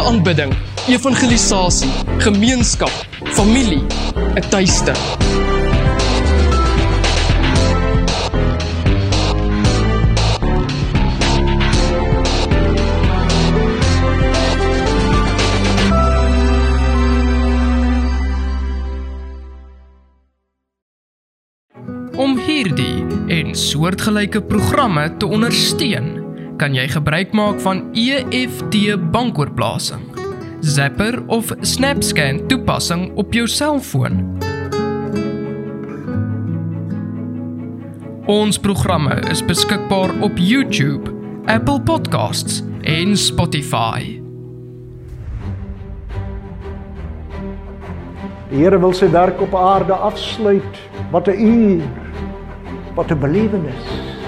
elektroniese aanbidding, evangelisasie, gemeenskap, familie, 'n tuiste. Om hierdie en soortgelyke programme te ondersteun, kan jy gebruik maak van EFT bankoorplasing, Zapper of SnapScan toepassing op jou selfoon. Ons programme is beskikbaar op YouTube, Apple Podcasts en Spotify. Die Here wil sy werk op aarde afsluit. Wat 'n uur. Wat 'n belewenis.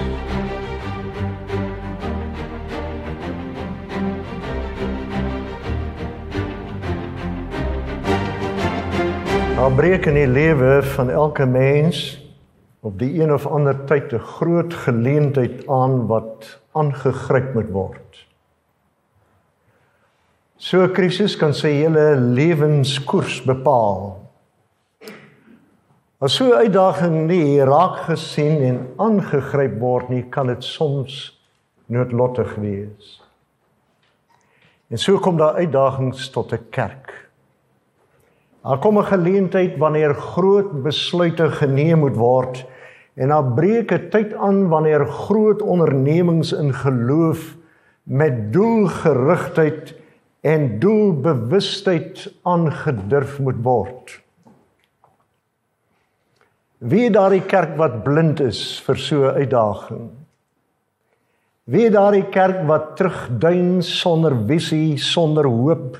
Daar breek in die lewe van elke mens op die een of ander tyd 'n groot geleentheid aan wat aangegryp moet word. So 'n krisis kan sy hele lewenskoers bepaal. As so 'n uitdaging nie raak gesien en aangegryp word nie, kan dit soms noodlottig wees. En so kom daar uitdagings tot 'n kerk. Daar kom 'n geleentheid wanneer groot besluite geneem moet word en daar breek 'n tyd aan wanneer groot ondernemings in geloof met doelgerigtheid en doelbewustheid aangedurf moet word. Wie daardie kerk wat blind is vir so 'n uitdaging? Wie daardie kerk wat terugduin sonder visie, sonder hoop,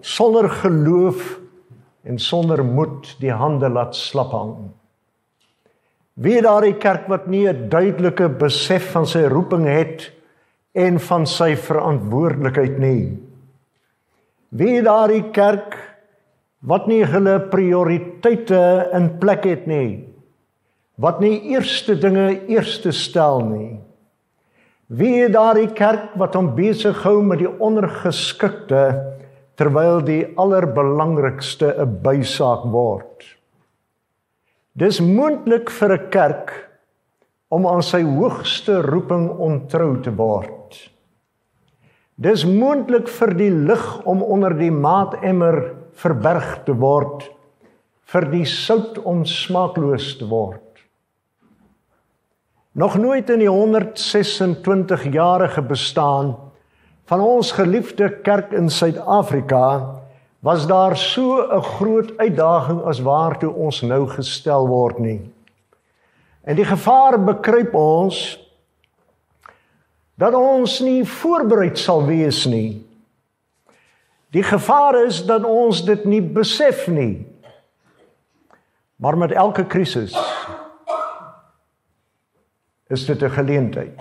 sonder geloof en sonder moed die hande laat slap hang. Wie daardie kerk wat nie 'n duidelike besef van sy roeping het en van sy verantwoordelikheid nie. Wie daardie kerk wat nie hulle prioriteite in plek het nie. Wat nie eerste dinge eerste stel nie. Wie daardie kerk wat hom besig hou met die ondergeskikte terwyl die allerbelangrikste 'n bysaak word. Dis moontlik vir 'n kerk om aan sy hoogste roeping ontrou te word. Dis moontlik vir die lig om onder die maatemmer verberg te word, vir die sout om smaakloos te word. Nog nooit in die 126 jarige bestaan van ons geliefde kerk in Suid-Afrika was daar so 'n groot uitdaging as waartoe ons nou gestel word nie. En die gevaar bekruip ons dat ons nie voorbereid sal wees nie. Die gevaar is dat ons dit nie besef nie. Maar met elke krisis is dit 'n geleentheid.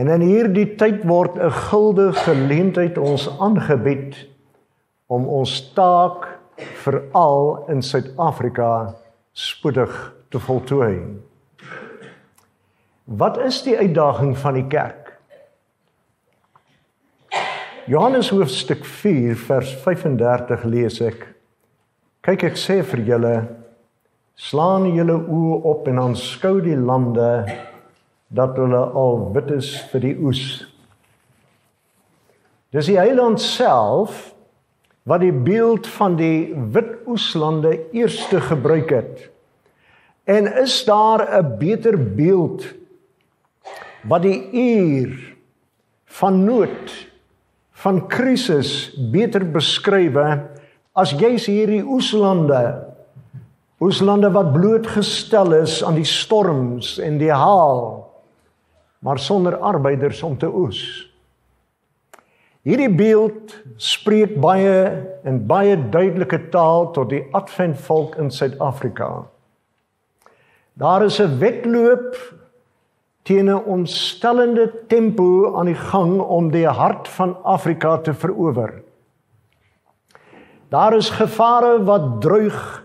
En in hierdie tyd word 'n gulde geleentheid ons aangebied om ons taak veral in Suid-Afrika spoedig te voltooi. Wat is die uitdaging van die kerk? Johannes hoofstuk 4 vers 35 lees ek. Kyk ek sê vir julle slaan julle oë op en aanskou die lande dat hulle al wit is vir die oes. Dis die eiland self wat die beeld van die wit oeslande eerste gebruik het. En is daar 'n beter beeld wat die uur van nood van krisis beter beskrywe as jy's hierdie oeslande oeslande wat blootgestel is aan die storms en die haal maar sonder arbeiders om te oes. Hierdie beeld spreek baie in baie duidelike taal tot die adventvolk in Suid-Afrika. Daar is 'n wedloop teen 'n ontstellende tempo aan die gang om die hart van Afrika te verower. Daar is gevare wat druig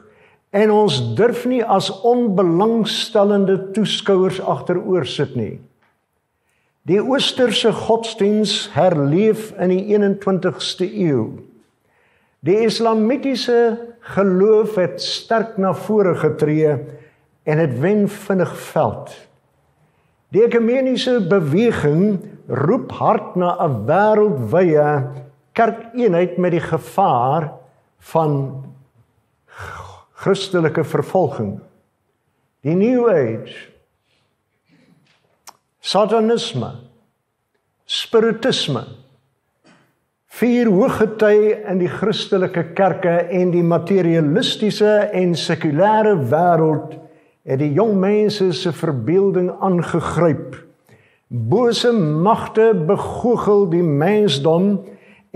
en ons durf nie as onbelangstellende toeskouers agteroor sit nie. Die oosterse godsdiens herleef in die 21ste eeu. Die islamitiese geloof het sterk na vore getree en dit wen vinnig veld. Die ekumeniese beweging roep hard na 'n wêreldwye kerkeenheid met die gevaar van Christelike vervolging. Die New Age Satanisme Spiritisme vier hoëgety in die Christelike kerke en die materialistiese en sekulêre wêreld het die jong mense se verbeelding aangegryp. Bose magte begoogel die mensdom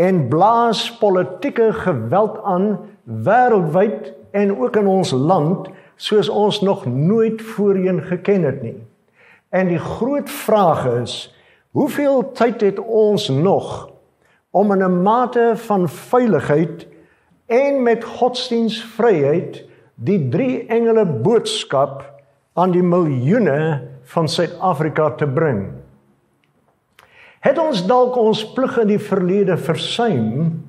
en blaas politieke geweld aan wêreldwyd en ook in ons land soos ons nog nooit voorheen geken het nie. En die groot vraag is, hoeveel tyd het ons nog om in 'n mate van veiligheid en met godsdienstvryheid die drie engele boodskap aan die miljoene van Suid-Afrika te bring. Het ons dalk ons plig in die verlede versuim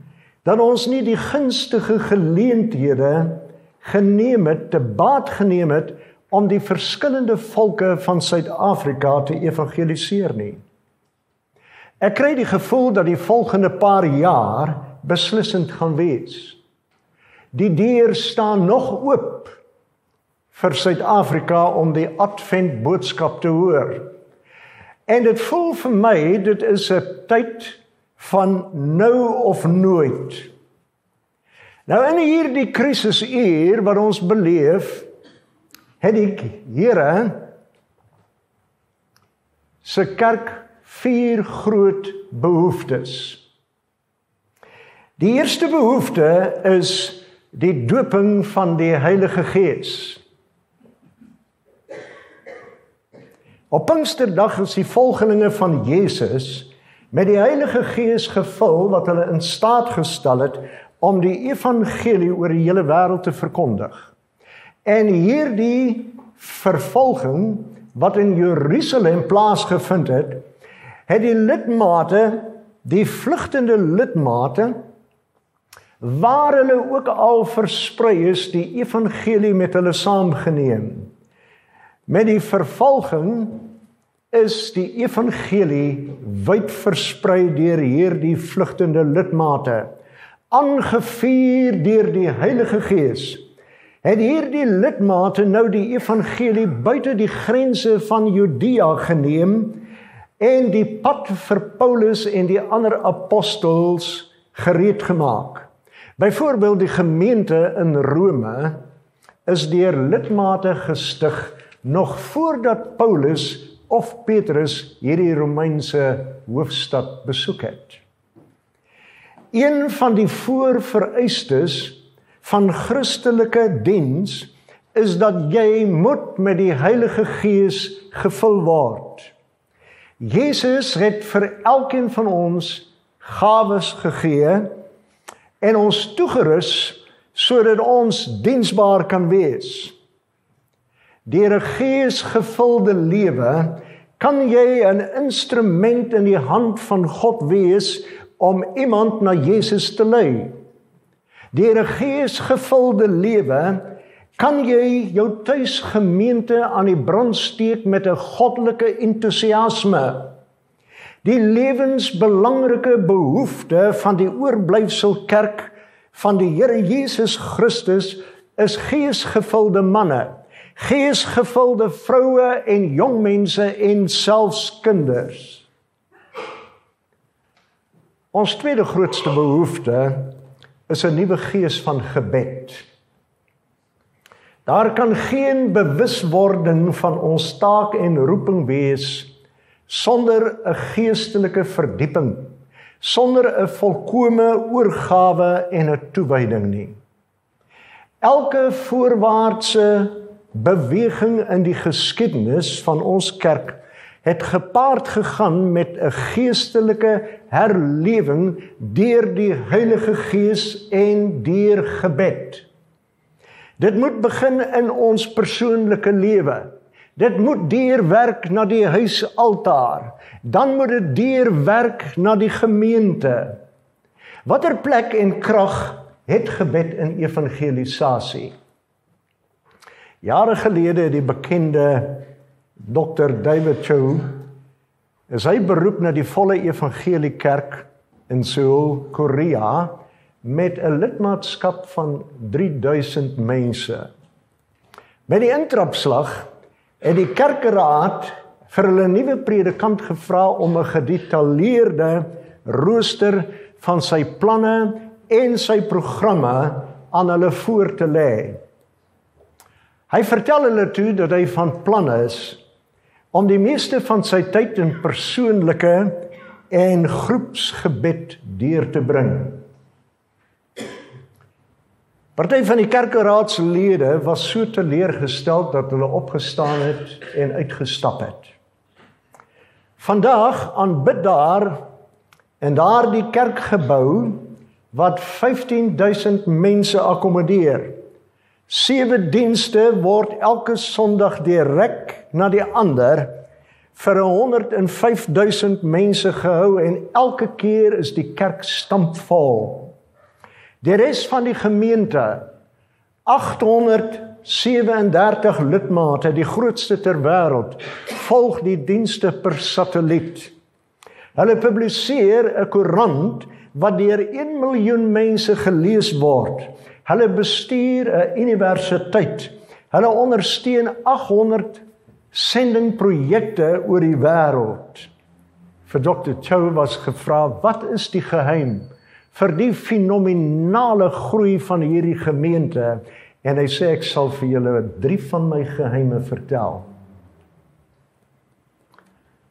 dat ons nie die gunstige geleenthede geneem het, te baat geneem het om die verskillende volke van Suid-Afrika te evangeliseer nie. Ek kry die gevoel dat die volgende paar jaar beslissend gaan wees. Die deur staan nog oop vir Suid-Afrika om die advent boodskap te hoor. En dit voel vir my dit is 'n tyd van nou of nooit. Nou in hierdie krisisuur wat ons beleef, het die Here se kerk vier groot behoeftes. Die eerste behoefte is die doping van die Heilige Gees. Op Pinksterdag is die volgelinge van Jesus met die Heilige Gees gevul wat hulle in staat gestel het om die evangelie oor die hele wêreld te verkondig. En hierdie vervolging wat in Jerusalem plaasgevind het, het die lidmate, die vlugtende lidmate waar hulle ook al versprei is, die evangelie met hulle saamgeneem. Met die vervolging is die evangelie wyd versprei deur hierdie vlugtende lidmate, aangevuur deur die Heilige Gees. Het hierdie lidmate nou die evangelie buite die grense van Judea geneem en die pad vir Paulus en die ander apostels gereed gemaak. Byvoorbeeld die gemeente in Rome is deur lidmate gestig nog voordat Paulus of Petrus hierdie Romeinse hoofstad besoek het. Een van die voorvereistes van Christelike diens is dat jy moet met die Heilige Gees gevul word. Jesus het vir elkeen van ons gawes gegee en ons toegerus sodat ons diensbaar kan wees. Deur 'n geesgevulde lewe kan jy 'n instrument in die hand van God wees om iemand na Jesus te lei. Deur 'n geesgevulde lewe Kan jy jou tuisgemeente aan die brand steek met 'n goddelike entoesiasme? Die lewensbelangrike behoefte van die oorblyfsel kerk van die Here Jesus Christus is geesgevulde manne, geesgevulde vroue en jong mense en selfs kinders. Ons tweede grootste behoefte is 'n nuwe gees van gebed. Daar kan geen bewuswording van ons taak en roeping wees sonder 'n geestelike verdieping, sonder 'n volkomme oorgawe en 'n toewyding nie. Elke voorwaartse beweging in die geskiedenis van ons kerk het gepaard gegaan met 'n geestelike herlewing deur die Heilige Gees en deur gebed. Dit moet begin in ons persoonlike lewe. Dit moet deurwerk na die huisaltaar. Dan moet dit deurwerk na die gemeente. Watter plek en krag het gebed in evangelisasie? Jare gelede het die bekende Dr David Cho is hy beroep na die volle evangelie kerk in Seoul, Korea met 'n lidmaatskap van 3000 mense. By die intrapslag het die kerkraad vir hulle nuwe predikant gevra om 'n gedetailleerde rooster van sy planne en sy programme aan hulle voor te lê. Hy vertel hulle toe dat hy van plan is om die meeste van sy tyd in persoonlike en groepsgebed deur te bring. Party van die kerkraadslede was so teleurgestel dat hulle opgestaan het en uitgestap het. Vandag aanbid daar in daardie kerkgebou wat 15000 mense akkommodeer. Sewe dienste word elke Sondag direk na die ander vir 105000 mense gehou en elke keer is die kerk stampvol. Die res van die gemeente 837 lidmate, die grootste ter wêreld, volg die dienste per satelliet. Hulle publiseer 'n koerant wat deur 1 miljoen mense gelees word. Hulle bestuur 'n universiteit. Hulle ondersteun 800 sendingprojekte oor die wêreld. Vir Dr. Cho was gevra, "Wat is die geheim vir die fenominale groei van hierdie gemeente en hy sê ek sal vir julle drie van my geheime vertel.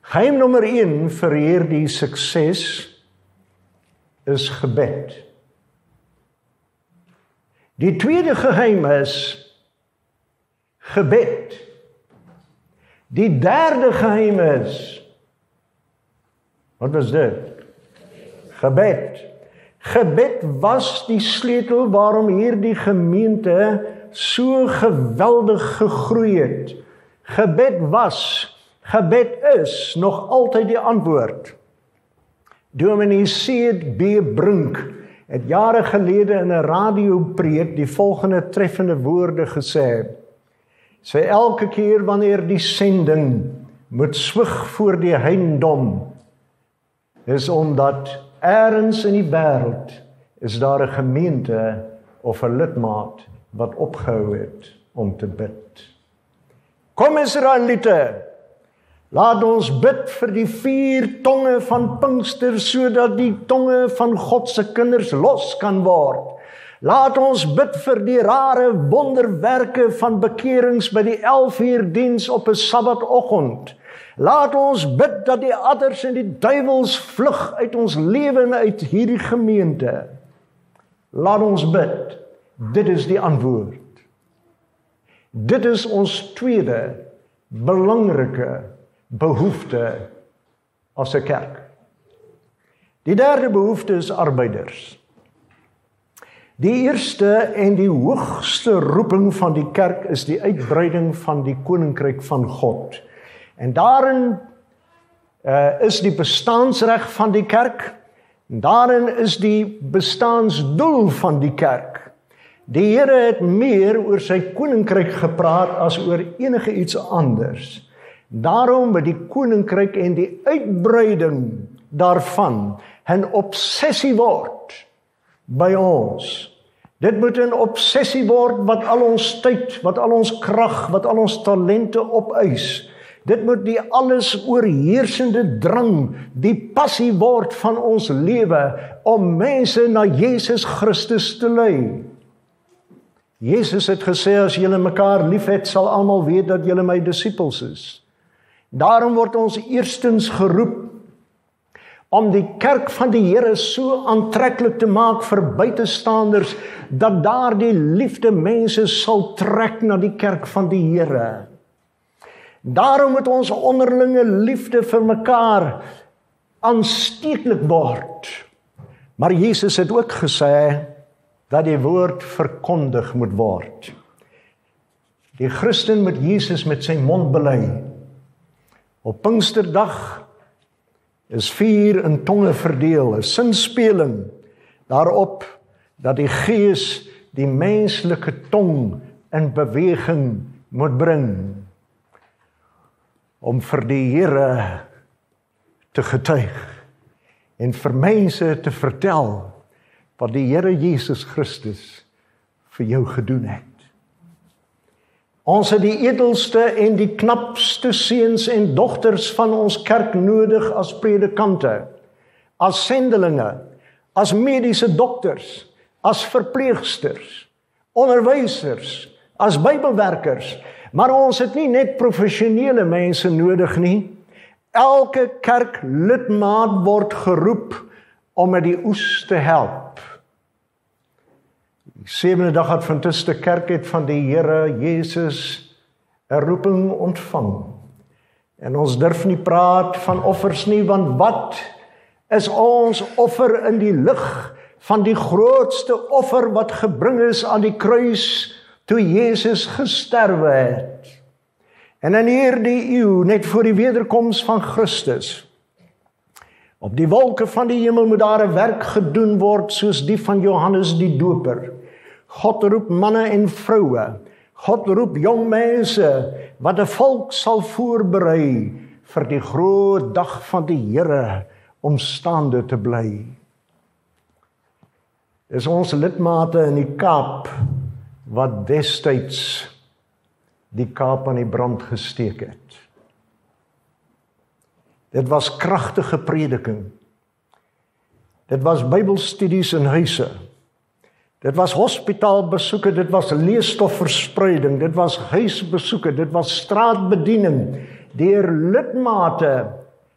Geheim nommer 1 vir hierdie sukses is gebed. Die tweede geheim is gebed. Die derde geheim is Wat was dit? Gebed. Gebed was die sleutel waarom hierdie gemeente so geweldig gegroei het. Gebed was, gebed is nog altyd die antwoord. Dominee Seed B Brink het jare gelede in 'n radiopreek die volgende treffende woorde gesê. Sy elke keer wanneer die sending moet swig voor die heindom is omdat Eerens in die wêreld is daar 'n gemeente of 'n lidmaat wat opgehou het om te bid. Kom Israeliete, laat ons bid vir die vier tonge van Pinkster sodat die tonge van God se kinders los kan word. Laat ons bid vir die rare wonderwerke van bekerings by die 11 uur diens op 'n Saterdagoggend. Laat ons bid dat die adders en die duiwels vlug uit ons lewe en uit hierdie gemeente. Laat ons bid. Dit is die antwoord. Dit is ons tweede belangrike behoefte as 'n kerk. Die derde behoefte is arbeiders. Die eerste en die hoogste roeping van die kerk is die uitbreiding van die koninkryk van God. En daarin uh, is die bestaansreg van die kerk. En daarin is die bestaansdoel van die kerk. Die Here het meer oor sy koninkryk gepraat as oor enige iets anders. Daarom met die koninkryk en die uitbreiding daarvan 'n obsessie word by ons. Dit moet 'n obsessie word wat al ons tyd, wat al ons krag, wat al ons talente opeis. Dit moet die alles oorheersende drang, die passie word van ons lewe om mense na Jesus Christus te lei. Jesus het gesê as julle mekaar liefhet, sal almal weet dat julle my disippels is. Daarom word ons eerstens geroep om die kerk van die Here so aantreklik te maak vir buitestanders dat daardie liefde mense sal trek na die kerk van die Here. Daarom moet ons onderlinge liefde vir mekaar aansteeklik word. Maar Jesus het ook gesê dat die woord verkondig moet word. Die Christen moet Jesus met sy mond bely. Op Pinksterdag is vuur in tonge verdeel, 'n sinspeling daarop dat die Gees die menslike tong in beweging moet bring om vir die Here te getuig en vir mense te vertel wat die Here Jesus Christus vir jou gedoen het. Ons het die edelste en die knapste seuns en dogters van ons kerk nodig as predikante, as sendelinge, as mediese dokters, as verpleegsters, onderwysers, as Bybelwerkers, maar ons het nie net professionele mense nodig nie. Elke kerklidmaat word geroep om met die oes te help. Die Sewende Dag Adventiste Kerk het van die Here Jesus 'n roeping ontvang. En ons durf nie praat van offers nie want wat is ons offer in die lig van die grootste offer wat gebring is aan die kruis toe Jesus gesterwe het. En in hierdie eeu net voor die wederkoms van Christus op die wolke van die hemel moet daar 'n werk gedoen word soos die van Johannes die Doper. God roep manne en vroue. God roep jong mense wat 'n volk sal voorberei vir die groot dag van die Here om staande te bly. Dis ons lidmate in die Kaap wat destyds die Kaap aan die brand gesteek het. Dit was kragtige prediking. Dit was Bybelstudies in huise. Dit was hospitaalbesoeke, dit was leesstofverspreiding, dit was huisbesoeke, dit was straatbediening deur lidmate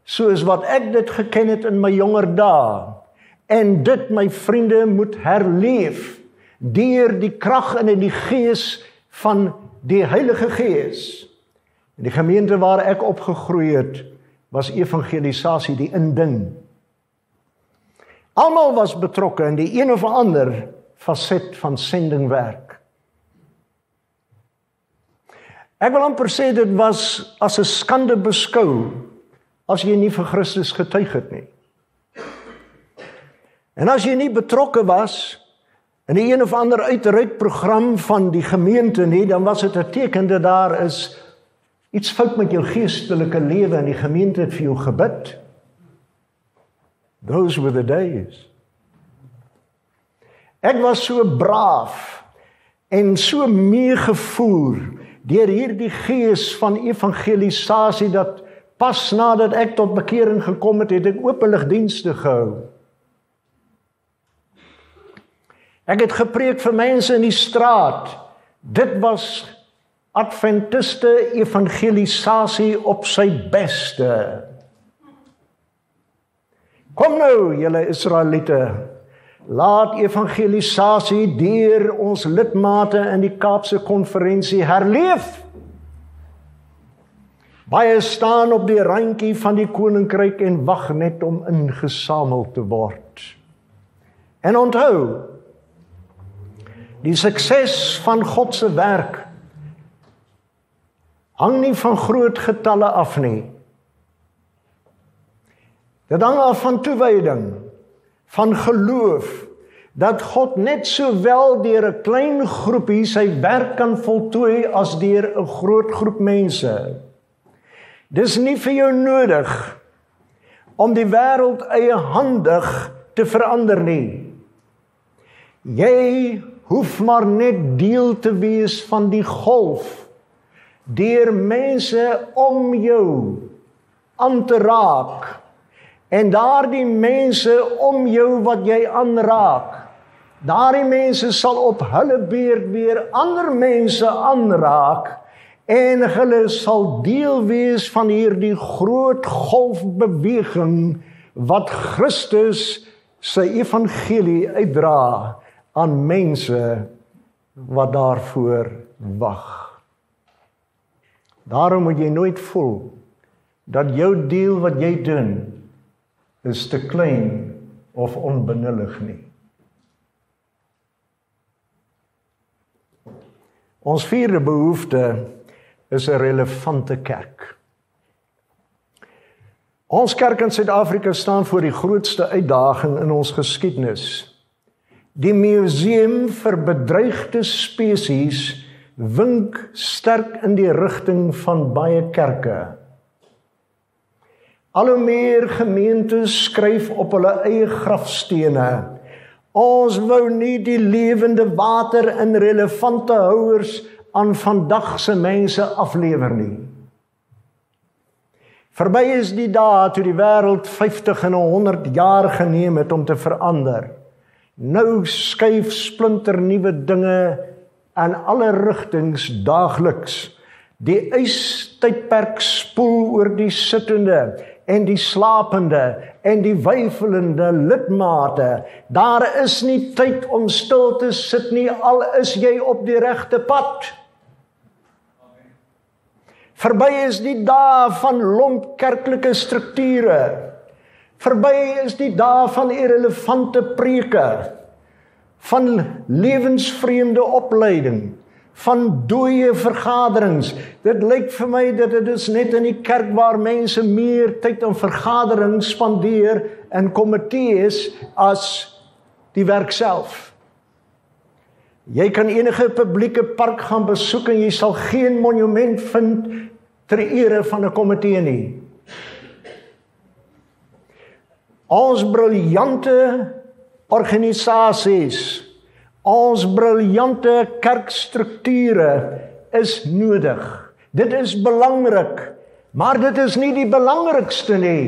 soos wat ek dit geken het in my jonger dae. En dit my vriende moet herleef deur die krag en in die gees van die Heilige Gees. In die gemeente waar ek opgegroei het, was evangelisasie die inding. Almal was betrokke in die een of ander faset van sendingwerk. Ek wil amper sê dit was as 'n skande beskou as jy nie vir Christus getuig het nie. En as jy nie betrokke was in 'n een of ander uitreik program van die gemeente nie, dan was dit 'n teken dat daar is iets fout met jou geestelike lewe en die gemeente het vir jou gebid. Those were the days. Ek was so braaf en so meegevoer deur hierdie gees van evangelisasie dat pas nadat ek tot bekering gekom het, het ek openlik dienste gehou. Ek het gepreek vir mense in die straat. Dit was adventiste evangelisasie op sy beste. Kom nou, julle Israeliete, Laat evangelisasie deur ons lidmate in die Kaapse konferensie herleef. Baie staan op die randjie van die koninkryk en wag net om ingesamel te word. En onthou, die sukses van God se werk hang nie van groot getalle af nie. Dit hang af van toewyding van geloof dat God net sowel deur 'n klein groepie sy werk kan voltooi as deur 'n groot groep mense. Dis nie vir jou nodig om die wêreld eie handig te verander nie. Jy hoef maar net deel te wees van die golf deur mense om jou aan te raak En daardie mense om jou wat jy aanraak, daardie mense sal op hulle beurt weer ander mense aanraak en hulle sal deel wees van hierdie groot golfbeweging wat Christus sy evangelie uitdra aan mense wat daarvoor wag. Daarom moet jy nooit voel dat jou deel wat jy doen is te klein of onbenullig nie. Ons vierde behoefte is 'n relevante kerk. Ons kerk in Suid-Afrika staan voor die grootste uitdaging in ons geskiedenis. Die museum vir bedreigde spesies wink sterk in die rigting van baie kerke. Al hoe meer gemeentes skryf op hulle eie grafstene Ons wou nie die lewende water in relevante houers aan vandag se mense aflewer nie. Verby is die dae toe die wêreld 50 en 100 jaar geneem het om te verander. Nou skuif splinter nuwe dinge in alle rigtings daagliks. Die ystydperk spoel oor die sittende en die slapende en die weifelende lidmate. Daar is nie tyd om stil te sit nie al is jy op die regte pad. Verby is die dae van lomp kerklike strukture. Verby is die dae van irrelevante preke van lewensvreemde opleiding van dooie vergaderings. Dit lyk vir my dat dit is net in die kerk waar mense meer tyd aan vergaderings spandeer in komitees as die werk self. Jy kan enige publieke park gaan besoek en jy sal geen monument vind ter ere van 'n komitee nie. Ons briljante organisasies Ons briljante kerkstrukture is nodig. Dit is belangrik, maar dit is nie die belangrikste nie.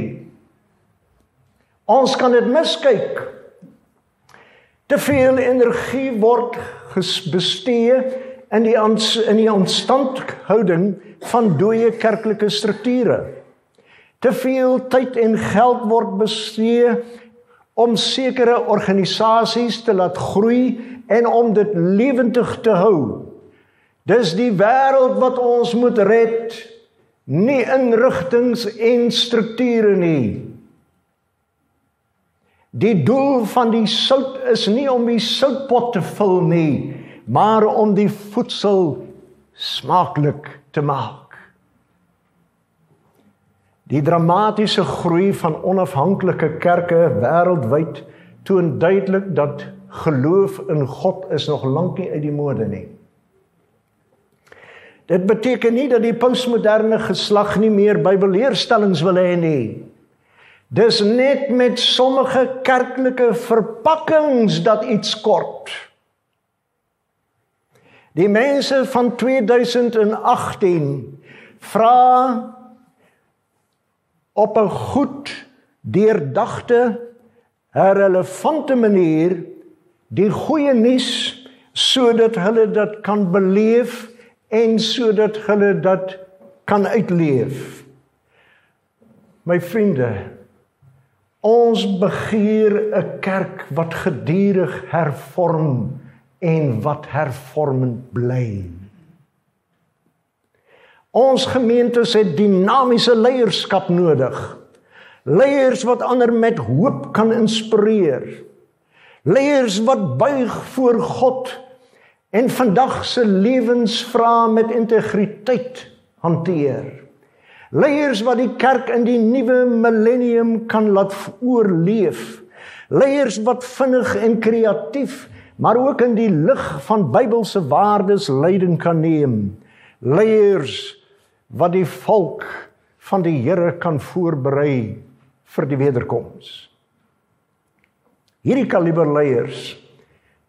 Ons kan dit miskyk. Te veel energie word bestee in die in die ontstandhouding van dooie kerklike strukture. Te veel tyd en geld word bestee om sekere organisasies te laat groei en om dit lewendig te hou. Dis die wêreld wat ons moet red, nie inrigtings en strukture nie. Die doel van die sout is nie om die soutpot te vul nie, maar om die voedsel smaaklik te maak. Die dramatiese groei van onafhanklike kerke wêreldwyd toon duidelik dat geloof in God is nog lank nie uit die mode nie. Dit beteken nie dat die postmoderne geslag nie meer Bybelleerstellings wil hê nie. Dis net met sommige kerklike verpakkings dat iets kort. Die mense van 2018 vra op 'n goed deurdagte, relevante manier die goeie nuus sodat hulle dit kan beleef en sodat hulle dit kan uitleef. My vriende, ons begeer 'n kerk wat gedurig hervorm en wat hervormend bly. Ons gemeentes het dinamiese leierskap nodig. Leiers wat ander met hoop kan inspireer. Leiers wat buig voor God en vandag se lewensvrae met integriteit hanteer. Leiers wat die kerk in die nuwe millennium kan laat oorleef. Leiers wat vinnig en kreatief, maar ook in die lig van Bybelse waardes leiding kan neem. Leiers wat die volk van die Here kan voorberei vir die wederkoms. Hierdie kaliber leiers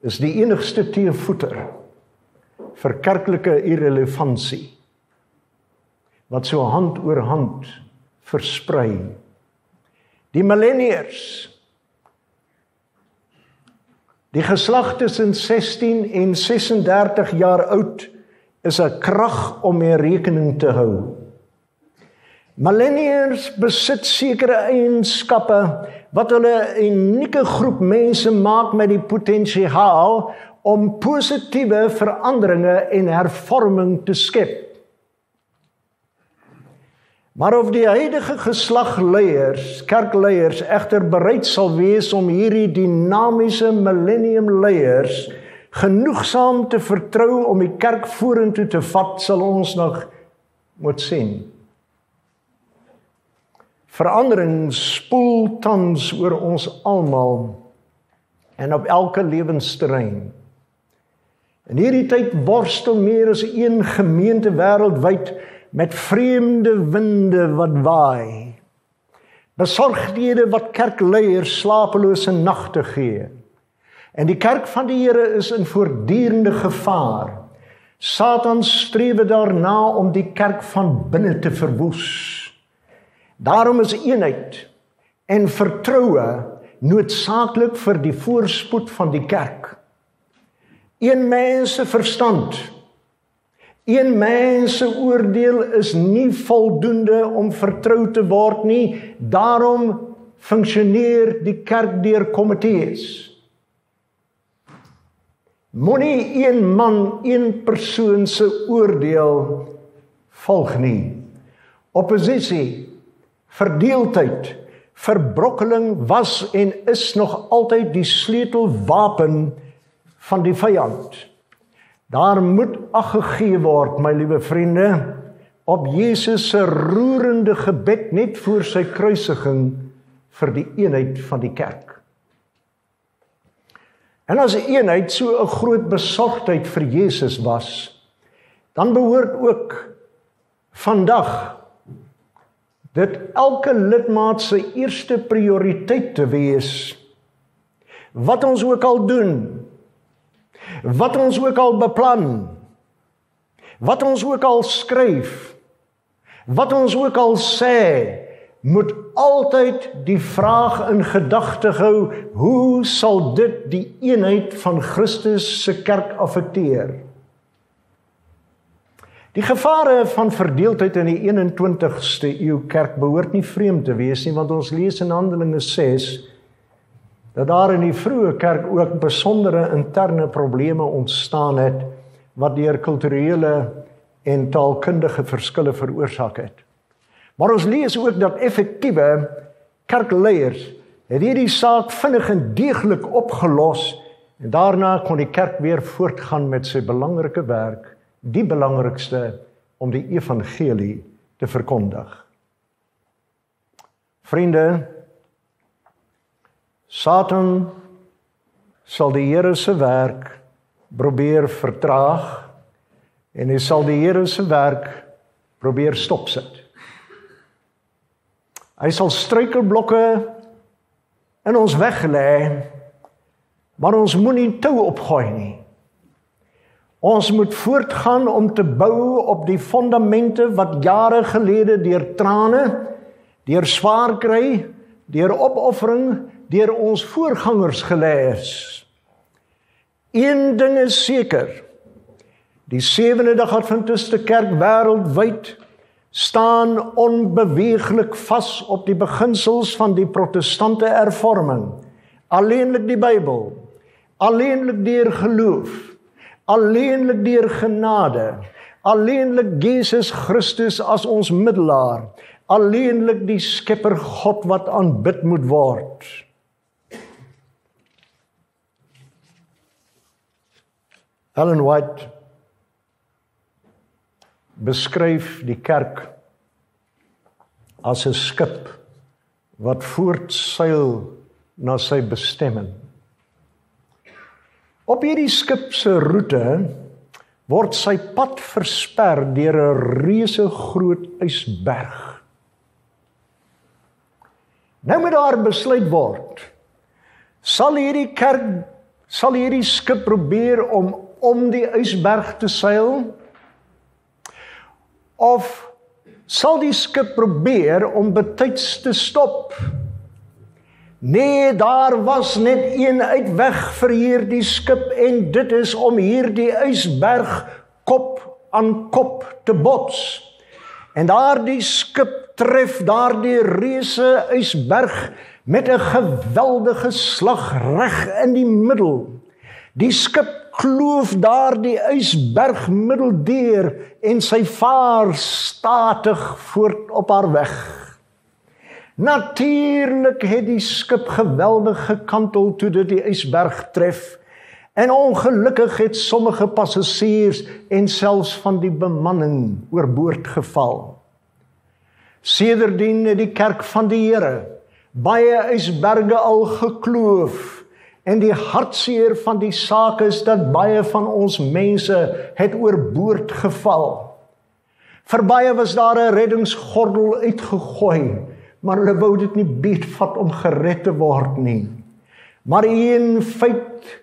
is die enigste teevoeter vir kerklike irrelevantie wat so hand oor hand versprei. Die millennials die geslag tussen 16 en 36 jaar oud is 'n krag om mee rekening te hou. Millennials besit sekere eienskappe wat hulle 'n unieke groep mense maak met die potensiaal om positiewe veranderinge en hervorming te skep. Maar of die huidige geslag leiers, kerkleiers egter bereid sal wees om hierdie dinamiese millennium leiers genoegsaam te vertrou om die kerk vorentoe te vat, sal ons nog moet sien. Verandering spoel tans oor ons almal en op elke lewensterrein. In hierdie tyd worstel meer as een gemeente wêreldwyd met vreemde winde wat waai. Besorgdhede wat kerkleiers slapelose nagte gee. En die kerk van die Here is in voortdurende gevaar. Satan streef daarna om die kerk van binne te verwoes. Daarom is eenheid en vertroue noodsaaklik vir die voorspoed van die kerk. Een mens se verstand, een mens se oordeel is nie voldoende om vertrou te word nie. Daarom funksioneer die kerk deur komitees. Moenie een man, een persoon se oordeel volg nie. Oppositie, verdeeldheid, verbrokkeling was en is nog altyd die sleutelwapen van die vyand. Daar moet ag gegee word, my liewe vriende, op Jesus se roerende gebed net voor sy kruisiging vir die eenheid van die kerk. En as 'n eenheid so 'n groot besorgdheid vir Jesus was, dan behoort ook vandag dit elke lidmaat se eerste prioriteit te wees. Wat ons ook al doen, wat ons ook al beplan, wat ons ook al skryf, wat ons ook al sê, moet altyd die vraag in gedagte hou: hoe sal dit die eenheid van Christus se kerk affekteer? Die gevare van verdeeldheid in die 21ste eeu kerk behoort nie vreemd te wees nie, want ons lees in Handelinge 6 dat daar in die vroeë kerk ook besondere interne probleme ontstaan het wat deur kulturele en taalkundige verskille veroorsaak het. Maar ons lees ook dat effektiewe kerkleiers het hierdie saak vinnig en deeglik opgelos en daarna kon die kerk weer voortgaan met sy belangrike werk, die belangrikste om die evangelie te verkondig. Vriende, Satan sal die Here se werk probeer vertraag en hy sal die Here se werk probeer stopsit. Hy sal struikelblokke in ons weg lê. Maar ons moenie tou opgooi nie. Ons moet voortgaan om te bou op die fondamente wat jare gelede deur trane, deur swaar kry, deur opoffering, deur ons voorgangers gelê is. Een ding is seker. Die sewende dag Adventiste kerk wêreldwyd staan onbeweeglik vas op die beginsels van die protestante hervorming. Alleenlik die Bybel. Alleenlik deur geloof. Alleenlik deur genade. Alleenlik Jesus Christus as ons middelaar. Alleenlik die Skepper God wat aanbid moet word. Ellen White beskryf die kerk as 'n skip wat voortseil na sy bestemming. Op hierdie skip se roete word sy pad versper deur 'n reuse groot ysberg. Nou moet daar besluit word. Sal hierdie kerk sal hierdie skip probeer om om die ysberg te seil? Of sal die skip probeer om betyds te stop? Nee, daar was net een uitweg vir hierdie skip en dit is om hierdie ysberg kop aan kop te bots. En daardie skip tref daardie reuse ysberg met 'n geweldige slag reg in die middel. Die skip kloof daardie ysberg middeldeur en sy vaar statig voort op haar weg. Natuurlik het die skip geweldig gekantel toe dit die ysberg tref En ongelukkig het sommige passasiers en selfs van die bemanning oorboord geval. Sedertdien het die kerk van die Here baie ysberge al gekloof en die hartseer van die saak is dat baie van ons mense het oorboord geval. Vir baie was daar 'n reddingsgordel uitgegooi, maar hulle wou dit nie beetvat om gered te word nie. Maar een feit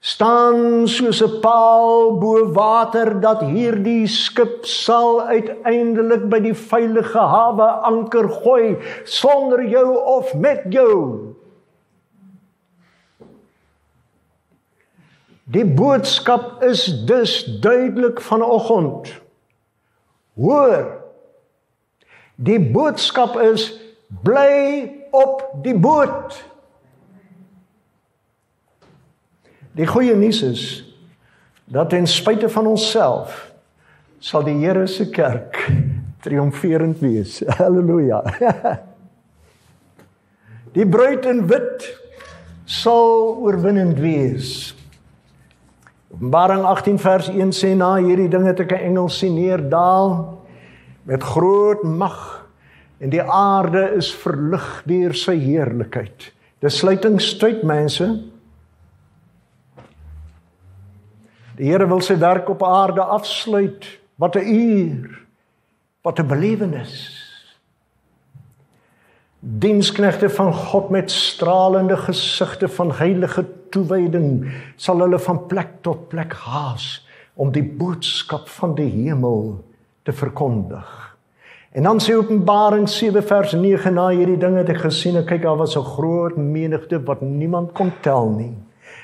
staan soos 'n paal bo water dat hierdie skip sal uiteindelik by die veilige hawe anker gooi sonder jou of met jou. Die boodskap is dus duidelik vanoggend. Hoor. Die boodskap is bly op die boot. Die goeie nuus is dat ten spyte van onsself sal die Here se kerk triomferend wees. Halleluja. Die bruid in wit sal oorwinnend wees. Openbaring 18 vers 1 sê na hierdie ding het ek 'n engel sien neerdaal met groot mag en die aarde is verlig deur sy heerlikheid. Dis sluitingstyd mense. Die Here wil sy werk op aarde afsluit. Wat 'n uur. Wat 'n belewenis. Diensknegte van God met stralende gesigte van heilige toewyding sal hulle van plek tot plek haas om die boodskap van die hemel te verkondig. En dan sê Openbaring 7 vers 9 na hierdie dinge het ek gesien en kyk daar was 'n groot menigte wat niemand kon tel nie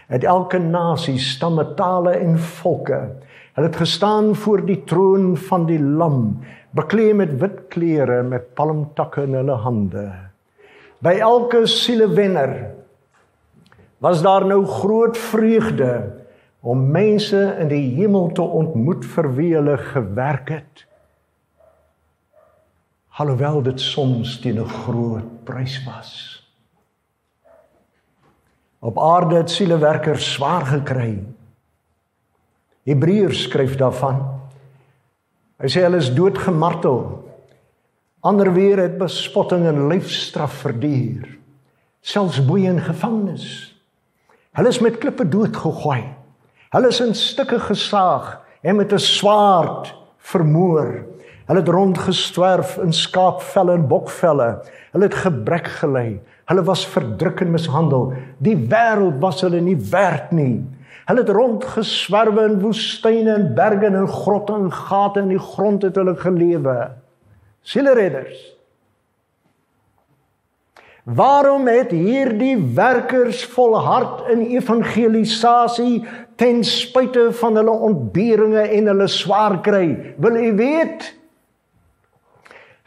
het elke nasie, stamme, tale en volke. Hulle het gestaan voor die troon van die Lam, bekleed met wit klere met palmtakke in hulle hande. By elke sielewenner was daar nou groot vreugde om mense in die hemel te ontmoet vir wie hulle gewerk het. Alhoewel dit soms teen 'n groot prys was. Op aarde het sielewerkers swaar gekry. Hebreërs skryf daarvan. Hy sê hulle is doodgemartel. Ander weer het bespotting en lyfstraf verduur. Selfs boeye in gevangenis. Hulle is met klippe doodgegooi. Hulle is in stukke gesaag en met 'n swaard vermoor. Hulle het rondgestwerf in skaapvelle en bokvelle. Hulle het gebrek gelei. Hulle was verdruk en mishandel. Die wêreld was hulle nie werd nie. Hulle het rondgeswerwe in woestyne en berge en grotte en gate in die grond het hulle gelewe. Sieleredders. Waarom het hierdie werkers volhard in evangelisasie ten spyte van hulle ontberinge en hulle swaar kry? Wil u weet?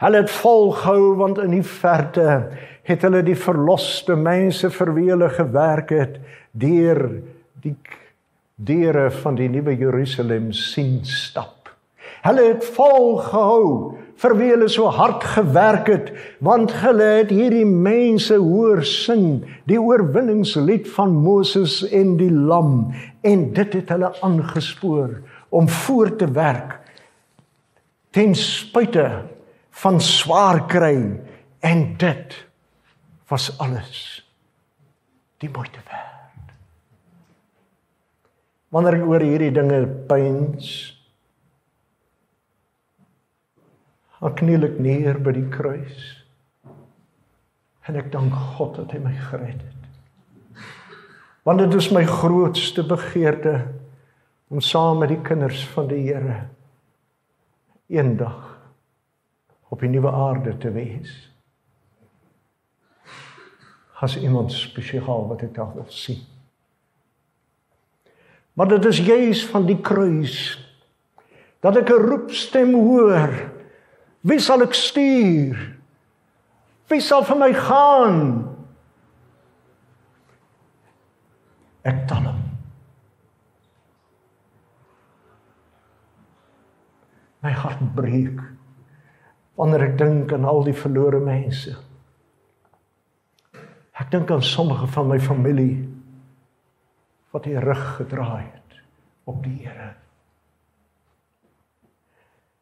Hulle het volgehou want in die verte het hulle die verloste mense vir wie hulle gewerk het deur die deure van die nuwe Jerusalem sien stap. Hulle het volgehou vir wie hulle so hard gewerk het want hulle het hierdie mense hoor sing die oorwinningslied van Moses en die lam en dit het hulle aangespoor om voort te werk ten spyte van swaar kry en dit was alles die moeite werd. Wanneer ek oor hierdie dinge pyns, ek kniel ek neer by die kruis en ek dank God dat hy my gered het. Want dit is my grootste begeerte om saam met die kinders van die Here eendag op die nuwe aarde te wees as iemand spesiaal wat ek dalk wil sien. Maar dit is juis van die kruis dat ek 'n roepstem hoor. Wie sal ek stuur? Wie sal vir my gaan? Ek tel hom. My hart breek wanneer ek dink aan al die verlore mense. Ek dink aan sommige van my familie wat die rug gedraai het op die Here.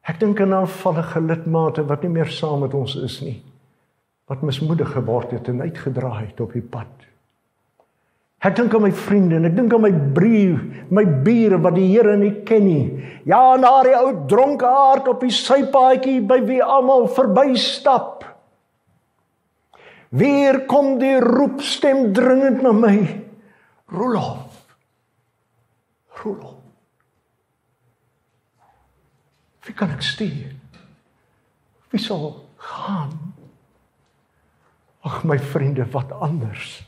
Ek dink aan afvallige lidmate wat nie meer saam met ons is nie. Wat mismoedig geword het en uitgedraai het op die pad. Ek dink aan my vriende en ek dink aan my brief, my bure wat die Here nie ken nie. Ja, en daardie ou dronke aard op die sypaadjie by wie almal verbystap. Weer kom die roepstem dringend na my. Rolof. Rolof. Wie kan ek stuur? Wie sal gaan? Ag my vriende, wat anders?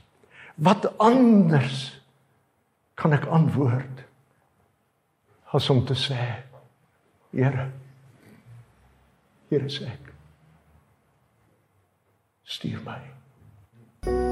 Wat anders kan ek antwoord as om te sê Here Here sê ek stuur my